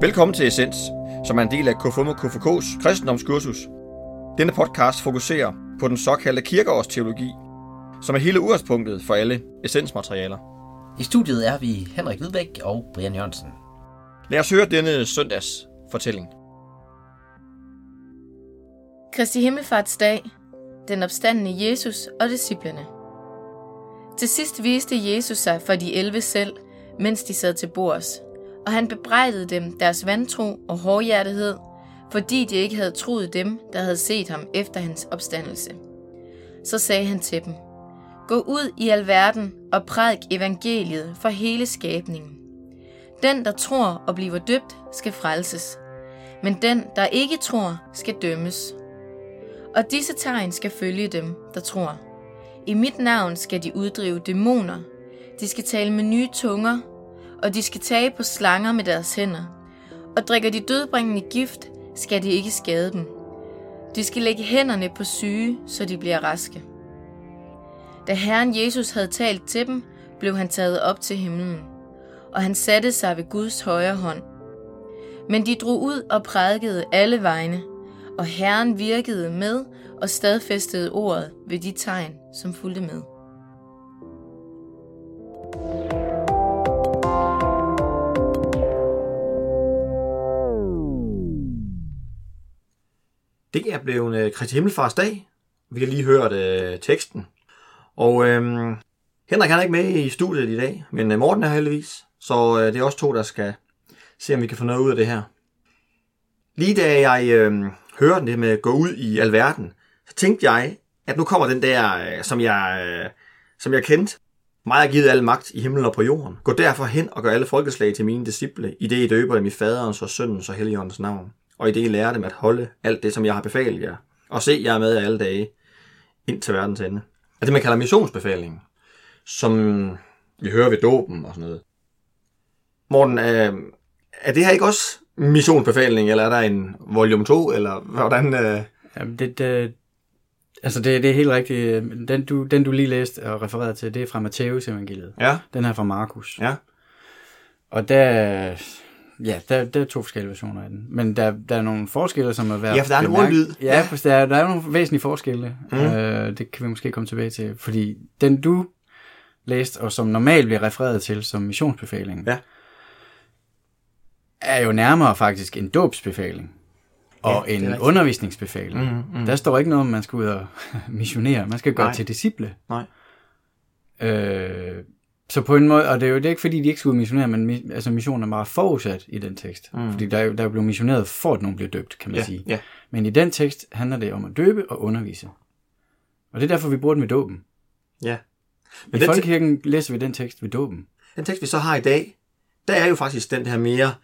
Velkommen til Essens, som er en del af KFUM og KFK's kristendomskursus. Denne podcast fokuserer på den såkaldte kirkeårsteologi, som er hele udgangspunktet for alle essensmaterialer. I studiet er vi Henrik Hvidbæk og Brian Jørgensen. Lad os høre denne søndags fortælling. Kristi Himmelfartsdag, den opstandende Jesus og disciplene. Til sidst viste Jesus sig for de elve selv, mens de sad til bords, og han bebrejdede dem deres vantro og hårdhjertighed, fordi de ikke havde troet dem, der havde set ham efter hans opstandelse. Så sagde han til dem, Gå ud i alverden og prædik evangeliet for hele skabningen. Den, der tror og bliver døbt, skal frelses, men den, der ikke tror, skal dømmes. Og disse tegn skal følge dem, der tror. I mit navn skal de uddrive dæmoner, de skal tale med nye tunger, og de skal tage på slanger med deres hænder. Og drikker de dødbringende gift, skal de ikke skade dem. De skal lægge hænderne på syge, så de bliver raske. Da Herren Jesus havde talt til dem, blev han taget op til himlen, og han satte sig ved Guds højre hånd. Men de drog ud og prædikede alle vegne, og Herren virkede med og stadfæstede ordet ved de tegn, som fulgte med. Det er blevet øh, Kristi Himmelfars dag. Vi har lige hørt øh, teksten. Og øh, Henrik han er ikke med i studiet i dag, men øh, Morten er heldigvis. Så øh, det er også to, der skal se, om vi kan få noget ud af det her. Lige da jeg øh, hørte det med at gå ud i alverden, så tænkte jeg, at nu kommer den der, øh, som jeg, øh, som jeg kendte. Mig har givet al magt i himlen og på jorden. Gå derfor hen og gør alle folkeslag til mine disciple, i det I døber dem i faderens og søndens og helligåndens navn og i det lærer dem at holde alt det, som jeg har befalet jer. Og se, jeg er med jer alle dage, ind til verdens ende. Er det, man kalder missionsbefalingen, som vi hører ved dåben og sådan noget. Morten, er, er det her ikke også missionsbefaling, eller er der en volume 2, eller hvordan? Øh... Jamen, det, det, altså det, det er helt rigtigt. Den du, den, du lige læste og refererede til, det er fra Matteus evangeliet. Ja. Den her fra Markus. Ja. Og der, Ja, der, der er to forskellige versioner af den. Men der, der er nogle forskelle, som er værd Ja, for der er en ordlyd. Ja, Ja. for der, er- der er nogle væsentlige forskelle. Mm. Øh, det kan vi måske komme tilbage til. Fordi den du læste, og som normalt bliver refereret til som missionsbefaling, Ja. er jo nærmere faktisk en dåbsbefaling. Og Ja, en undervisningsbefaling. Mm, mm. Der står ikke noget om, man skal ud og missionere. Man skal gøre Nej. til disciple. Nej. Øh, så på en måde, og det er jo det er ikke fordi, de ikke skulle missionere, men altså missionen er meget forudsat i den tekst. Mm. Fordi der er, der er blevet missioneret for, at nogen bliver døbt, kan man Ja, sige. ja. Men i den tekst handler det om at døbe og undervise. Og det er derfor, vi bruger den ved dåben. ja. I Men te- folkekirken læser vi den tekst ved dåben. den tekst, vi så har i dag, der er jo faktisk den her mere,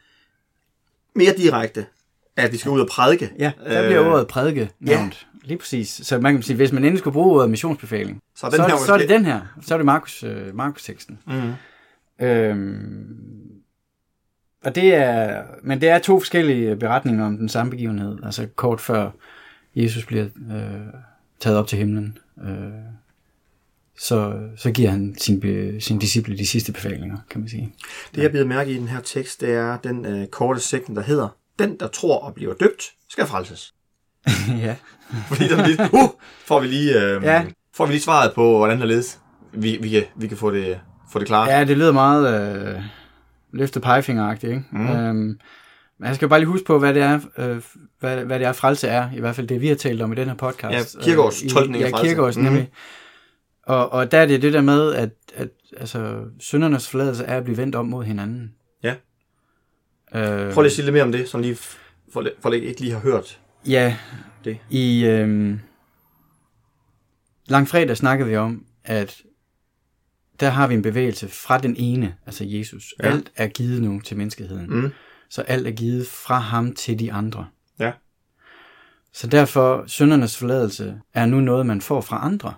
mere direkte, at vi skal ud og prædike. Ja, der bliver Øh, ordet prædike ja. nævnt. Lige præcis. Så man kan sige, hvis man endelig skulle bruge ordet missionsbefaling, Så er så, den er, her det, så er det den her. Så er det Markus, øh, Markus-teksten. Mm. Øhm, og det er, men det er to forskellige beretninger om den samme begivenhed, altså kort før Jesus bliver øh, taget op til himlen, øh, så, så giver han sin, be, sin disciple de sidste befalinger, kan man sige. Det, jeg bider mærke i den her tekst, det er den øh, korte sætning, der hedder, den, der tror og bliver døbt, skal frelses. ja. Fordi der lige, uh, får vi lige, øh, ja. Ja. får vi lige svaret på, hvordan der ledes. Vi, vi, kan, vi kan få det, få det klart. ja, det lyder meget øh, løftet pegefingeragtigt, ikke? Mm. Mm. Øhm, men jeg skal bare lige huske på, hvad det er, øh, hvad, hvad det er, frelse er, i hvert fald det, vi har talt om i den her podcast. Ja, Kierkegaards Øh, tolkning af Ja, frelse. Kierkegaards Mhm. nemlig. Og, og der er det det der med, at, at altså, syndernes forladelse er at blive vendt om mod hinanden. Ja. Øh, Prøv lige at sige lidt mere om det, som lige, for, for ikke lige har hørt. Ja, Det. i øh, langfredag snakkede vi om, at der har vi en bevægelse fra den ene, altså Jesus. Ja. Alt er givet nu til menneskeheden. Mm. Så alt er givet fra ham til de andre. Ja. Så derfor, syndernes forladelse er nu noget, man får fra andre.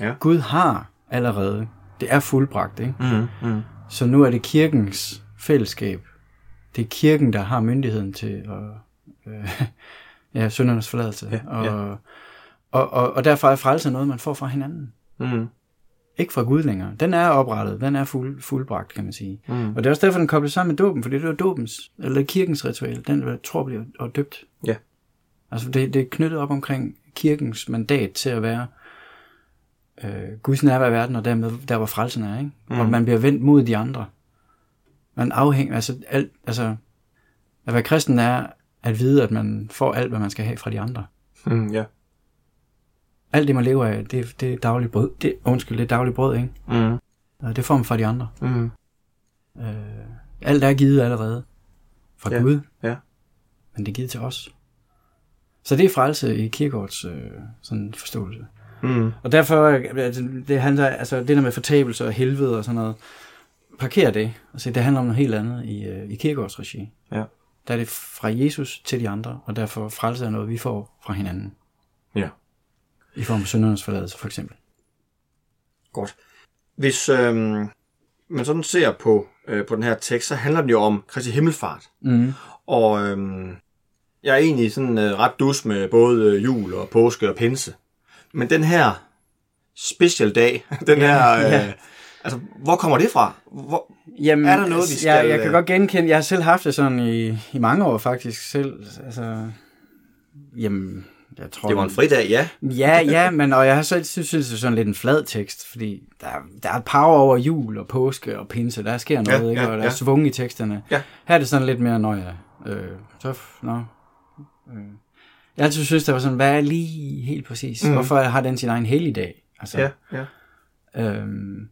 Ja. Gud har allerede. Det er fuldbragt, ikke? Mm. Mm. Så nu er det kirkens fællesskab. Det er kirken, der har myndigheden til at, øh, ja, syndernes forladelse. Ja, og, ja. Og, og, og derfor er frelse noget, man får fra hinanden. Mm. ikke fra Gud længere. Den er oprettet, den er fuld, fuldbragt, kan man sige. Mm. Og det er også derfor, den kobler sammen med dåben, fordi det var dåbens, eller kirkens ritual, den jeg tror bliver og døbt. Ja. Altså det, det er knyttet op omkring kirkens mandat til at være øh, Guds nærvær i verden, og dermed der, hvor frelsen er, ikke? Mm. Og man bliver vendt mod de andre. Man afhænger, altså, alt, altså at være kristen er at vide, at man får alt, hvad man skal have fra de andre. Mm, ja. Alt det, man lever af, det, det er dagligt brød. Det, undskyld, det er dagligt brød, ikke? Mm. Det får man fra de andre. Mm. Øh, alt er givet allerede fra Ja. Gud, ja. men det er givet til os. Så det er frelse i kirkegårds øh, sådan forståelse. Mm. Og derfor, øh, det handler, altså det der med fortabelse og helvede og sådan noget, parker det. Altså det handler om noget helt andet i, øh, i kirkegårds regi. Ja. Der er det fra Jesus til de andre, og derfor frelse er noget, vi får fra hinanden. Ja. I form af syndernes forladelse, for eksempel. Godt. Hvis øhm, man sådan ser på, øh, på den her tekst, så handler den jo om Kristi Himmelfart. Mm. Og øhm, jeg er egentlig sådan øh, ret dus med både øh, jul og påske og pinse. Men den her special dag, den Ja, her... Øh, ja. Altså, hvor kommer det fra? Hvor, Jamen, Er der noget, vi skal, Jeg, jeg kan øh, godt genkende, jeg har selv haft det sådan i, i mange år faktisk selv. Altså, jamen, jeg tror... det var en fridag, ja. Ja, ja, men og jeg har så synes, det er sådan lidt en flad tekst, fordi der, er- der er power over jul og påske og pinse, der sker noget, Ja, ikke? ja, og der ja. er svung i teksterne. Ja. Her er det sådan lidt mere, når jeg, øh, så, nå, øh. Jeg altid synes, der var sådan, hvad er lige helt præcis? Mm. Hvorfor har den sin egen helligdag? Altså, Ja, ja. Øhm,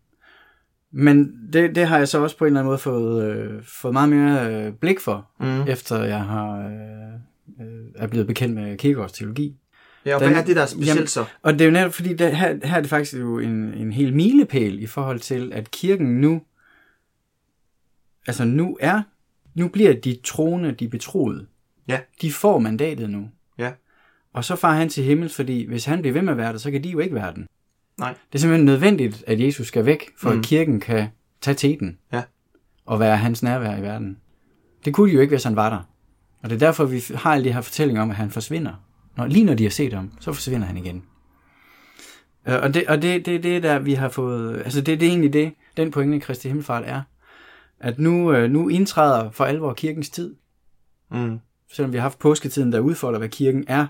men det, det har jeg så også på en eller anden måde fået, øh, fået meget mere øh, blik for, mm. efter jeg har øh, øh, er blevet bekendt med Kierkegaards teologi. ja og Den- hvad er det, der er specielt Jamen, så? Og det er jo netop fordi, det, her, her er det faktisk jo en, en hel milepæl i forhold til, at kirken nu, altså nu er, nu bliver de troende, de betroede. Ja. De får mandatet nu. Ja. Og så far han til himmel, fordi hvis han bliver ved med at være der, så kan de jo ikke være den. Nej. Det er simpelthen nødvendigt, at Jesus skal væk, for Mm. at kirken kan tage teten. Ja. Og være hans nærvær i verden. Det kunne de jo ikke, hvis han var der. Og det er derfor, vi har alle de her fortællinger om, at han forsvinder. Når, lige når de har set ham, så forsvinder han igen. Øh, Og det, og det, det, det der, vi har fået... Altså, det, det er egentlig det, den pointe Kristi Himmelfart er. At nu, øh, nu indtræder for alvor kirkens tid. Mm. Selvom vi har haft påsketiden, der udfolder, hvad kirken er.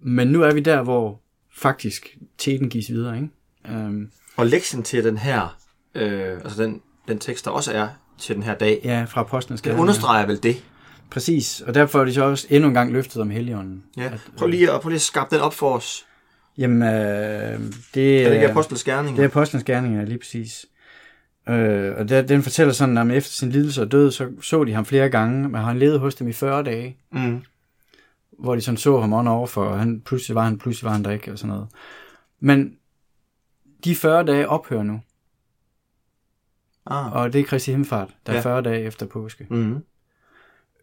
Men nu er vi der, hvor faktisk teten gives videre, ikke? Øhm, Og lektien til den her, øh, altså den, den tekst, der også er til den her dag, ja, fra apostlenes den understreger vel det. Præcis, og derfor er de så også endnu en gang løftet om Helligånden. Ja. Prøv lige, at, prøv lige at skabe den op for os. Jamen, øh, det, Er det ikke er- apostles gerninger? Det er apostlenes gerninger, lige præcis. Øh, og der, den fortæller sådan, at efter sin lidelse og død, så så de ham flere gange, men han levede hos dem i 40 dage, Mm. hvor de sådan så ham on over for, og han, pludselig var han, pludselig var han der ikke, og sådan noget. Men de 40 dage ophører nu, Ah. og det er Kristi Himmelfart, der er Ja. 40 dage efter påske. Mm.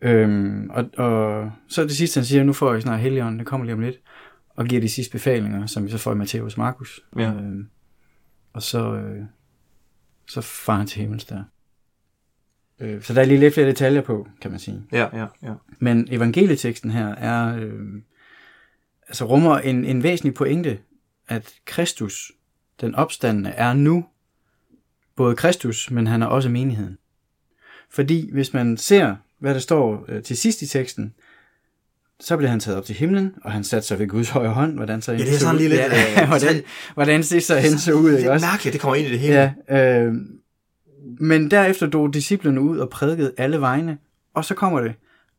Øhm, og, og så det sidste, han siger, nu får I snart Helligånden, det kommer lige om lidt, og giver de sidste befalinger, som vi så får i Matthæus Markus. Ja. Øhm, og så, øh, så far han til himmels der. Øh, så der er lige lidt flere detaljer på, kan man sige. Ja, ja, ja. Men evangelieteksten her er, øh, altså rummer en, en væsentlig pointe, at Kristus, den opstandende, er nu både Kristus, men han er også menigheden. Fordi hvis man ser, hvad der står øh, til sidst i teksten, så bliver han taget op til himlen, og han satte sig ved Guds højre hånd. Hvordan så Ja, det er sådan lige lidt, Ja, øh, hvordan, hvordan det så hen så ud, Det ikke er også? mærkeligt, det kommer ind i det hele. Ja, øh, men derefter drog disciplene ud og prædikede alle vegne, og så kommer det,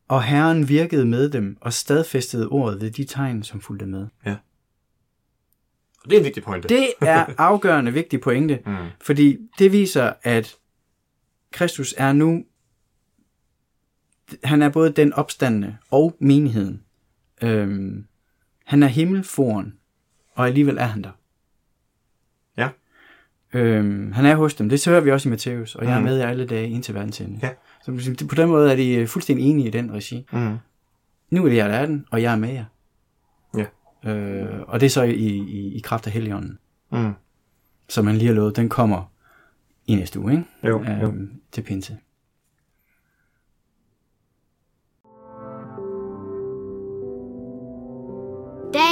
og Herren virkede med dem og stadfæstede ordet ved de tegn, som fulgte med. Og det er en vigtig pointe. Det er afgørende vigtig pointe, Mm. fordi det viser, at Kristus er nu, han er både den opstandende og menigheden. Øhm, han er himmelforen, og alligevel er han der. Ja. Øhm, han er hos dem. Det hører vi også i Matthæus, og jeg er Mm. med jer alle dage indtil verdens ende. Ja. Så på den måde er de øh, fuldstændig enige i den regi. Mm. Nu er det jer, der er den, og jeg er med jer. Ja. Øh, og det er så i, i, i kraft af Helligånden, Mm. som man lige har lovet, den kommer i næste uge, ikke? Jo, jo. Øhm, til pinse.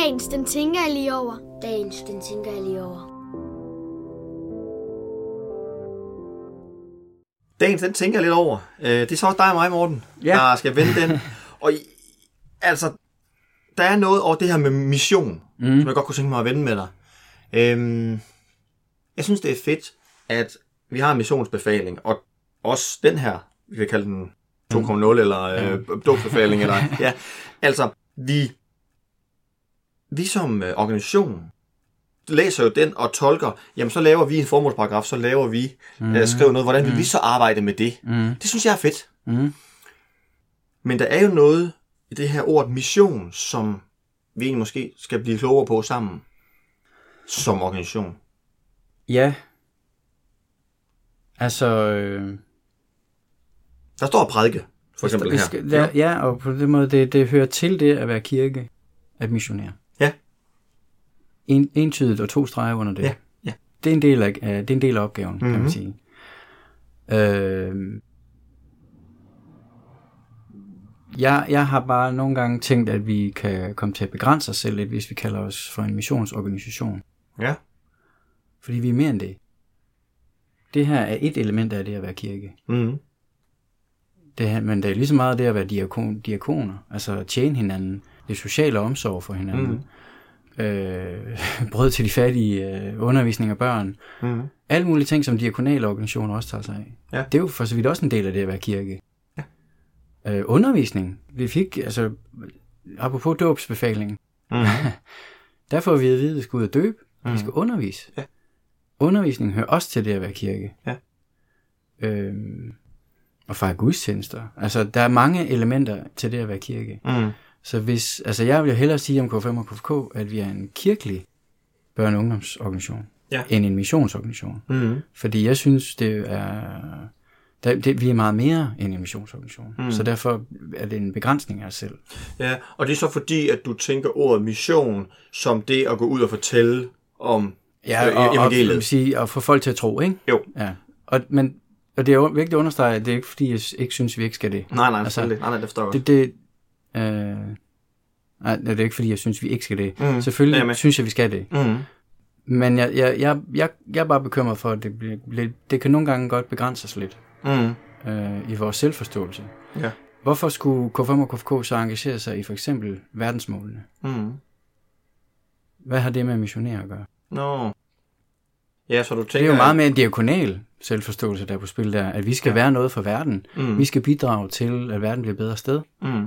Dagens, den tænker jeg lige over. Dagens, den tænker jeg lige over. Dagens, den tænker jeg lidt over. Øh, det er så også dig og mig, Morten, ja. der skal vende den. og altså, der er noget over det her med mission, mm. som jeg godt kunne tænke mig at vende med dig. Øhm, jeg synes, det er fedt, at vi har en missionsbefaling, og også den her, vi kan kalde den mhm. 2.0 eller øh, dåbsbefaling, eller ja, altså, vi vi som øh, organisation læser jo den og tolker, jamen så laver vi en formålsparagraf, så laver vi, mm. øh, skriver noget, hvordan vil vi så arbejde med det? Mm. Det synes jeg er fedt. Mm. Men der er jo noget i det her ord mission, som vi egentlig måske skal blive klogere på sammen som organisation. Ja. Altså... Øh, Der står prædike, for eksempel vi her. skal, der, ja, og på den måde, det, det hører til det at være kirke, at missionere. Ja. En, entydigt og to streger under det. Ja, ja. Det er en del af, af- det er en del af opgaven, mm-hmm. kan Mhm. man sige. Øh, jeg, jeg har bare nogle gange tænkt, at vi kan komme til at begrænse os selv lidt, hvis vi kalder os for en missionsorganisation. Ja. Fordi vi er mere end det. Det her er et element af det at være kirke. Mm. Det her, men det er lige så meget det at være diakon, diakoner, altså tjene hinanden, det sociale omsorg for hinanden, mm. øh, brød til de fattige, øh, undervisning af børn, Mm. alle mulige ting, som diakonale organisationer også tager sig af. Ja. Det er jo for så vidt også en del af det at være kirke. Ja. Øh, undervisning, vi fik, altså, apropos dåbsbefaling, Mm. der får vi at vide, at vi skal ud og døbe, mm. vi skal undervise. Ja. Undervisning hører også til det at være kirke. Ja. Øhm, og fejre gudstjenester. Altså, der er mange elementer til det at være kirke. Mm. Så hvis, altså jeg vil jo hellere sige om K5 og KFK, at vi er en kirkelig børne- og ungdomsorganisation, Ja. end en missionsorganisation. Mm. Fordi jeg synes, det er, der, det, vi er meget mere end en missionsorganisation. Mm. Så derfor er det en begrænsning af os selv. Ja, og det er så fordi, at du tænker ordet mission som det at gå ud og fortælle om Ja, øh, og, og, evangeliet. og, vil sige, og få folk til at tro, ikke? Jo. Ja. Og, men, og det er vigtigt at understrege, at det er ikke fordi, jeg ikke synes, vi ikke skal det. Nej, nej, Altså, nej, nej, det forstår jeg. Det, det, øh, nej, det er ikke fordi, jeg synes, vi ikke skal det. Mm, Selvfølgelig med. synes jeg, vi skal det. Mm. Men jeg, jeg, jeg, jeg, jeg er bare bekymret for, at det, bliver, det kan nogle gange godt begrænse os lidt Mm. øh, i vores selvforståelse. Ja. Hvorfor skulle K5 og KFK så engagere sig i for eksempel verdensmålene? Mm. Hvad har det med missionere at gøre? Nå. Ja, så du tænker... Det er jo meget mere en diakonal selvforståelse, der er på spil der, at vi skal ja. være noget for verden. Mm. Vi skal bidrage til, at verden bliver et bedre sted. Mm.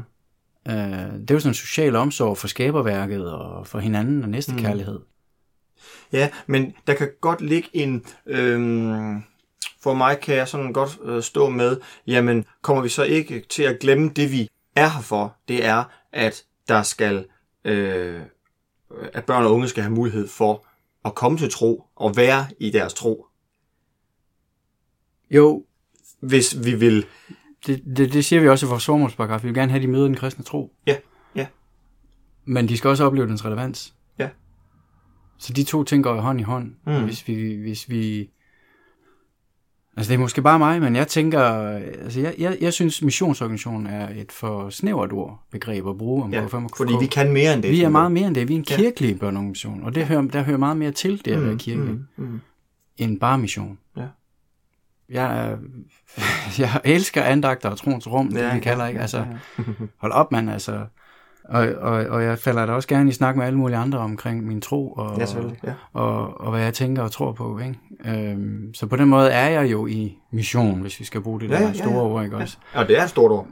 Øh, det er jo sådan en social omsorg for skaberværket og for hinanden og næste kærlighed. Ja, men der kan godt ligge en... Øhm, for mig kan jeg sådan godt øh, stå med, jamen kommer vi så ikke til at glemme det, vi er her for? Det er, at der skal... Øh, at børn og unge skal have mulighed for at komme til tro og være i deres tro. Jo, Hvis vi vil... det, det, det siger vi også i vores formålsparagraf. Vi vil gerne have, at de møder den kristne tro. Ja, ja. Men de skal også opleve dens relevans. Ja. Så de to ting går jo hånd i hånd. Mm. Hvis vi... Hvis vi altså det er måske bare mig, men jeg tænker... Altså jeg, jeg, jeg synes, missionsorganisationen er et for snævert ord begreb at bruge om Ja, K5 og KFK. fordi vi kan mere end det. vi er meget mere end det. Vi er en Ja. kirkelig børneorganisation, og det hører, der hører meget mere til det at være kirke, Mm, mm. end bare mission. Ja. Jeg, er- jeg elsker andagter og troens rum, det Ja, vi kalder, ja, ikke? Altså, hold op, mand, altså. Og, og, og jeg falder da også gerne i snak med alle mulige andre omkring min tro, og, Ja. Ja. og, og hvad jeg tænker og tror på, ikke? Øhm, så på den måde er jeg jo i mission, hvis vi skal bruge det Ja, der ja, ja, store ja. ord, ikke også? Og det er et stort ord.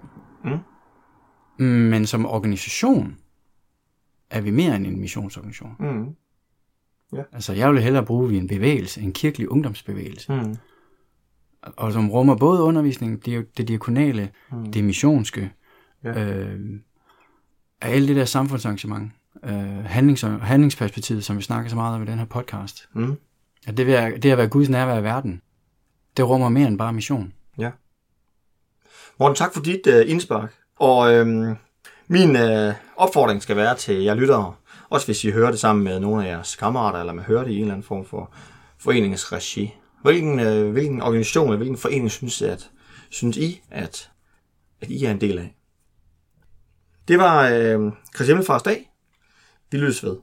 Men som organisation er vi mere end en missionsorganisation. Mm. Altså, jeg vil hellere bruge, vi en bevægelse, en kirkelig ungdomsbevægelse, Mm. Og som rummer både undervisning, det, det diakonale, mm. det missionske, Ja. øh, af alt det der samfundsarrangement, øh, handlings, handlingsperspektivet, som vi snakker så meget om i den her podcast. Mm. At det, være- det at være Guds nærvær i verden, det rummer mere end bare mission. Ja. Morten, tak for dit uh, indspark. Og øhm, min uh, opfordring skal være til jer lyttere, også hvis I hører det sammen med nogle af jeres kammerater, eller man hører det i en eller anden form for foreningsregi. Hvilken, øh, hvilken organisation eller hvilken forening synes, at, synes I, at, at I er en del af? Det var øh, Christian Himmelfarts dag. Vi lyttes ved.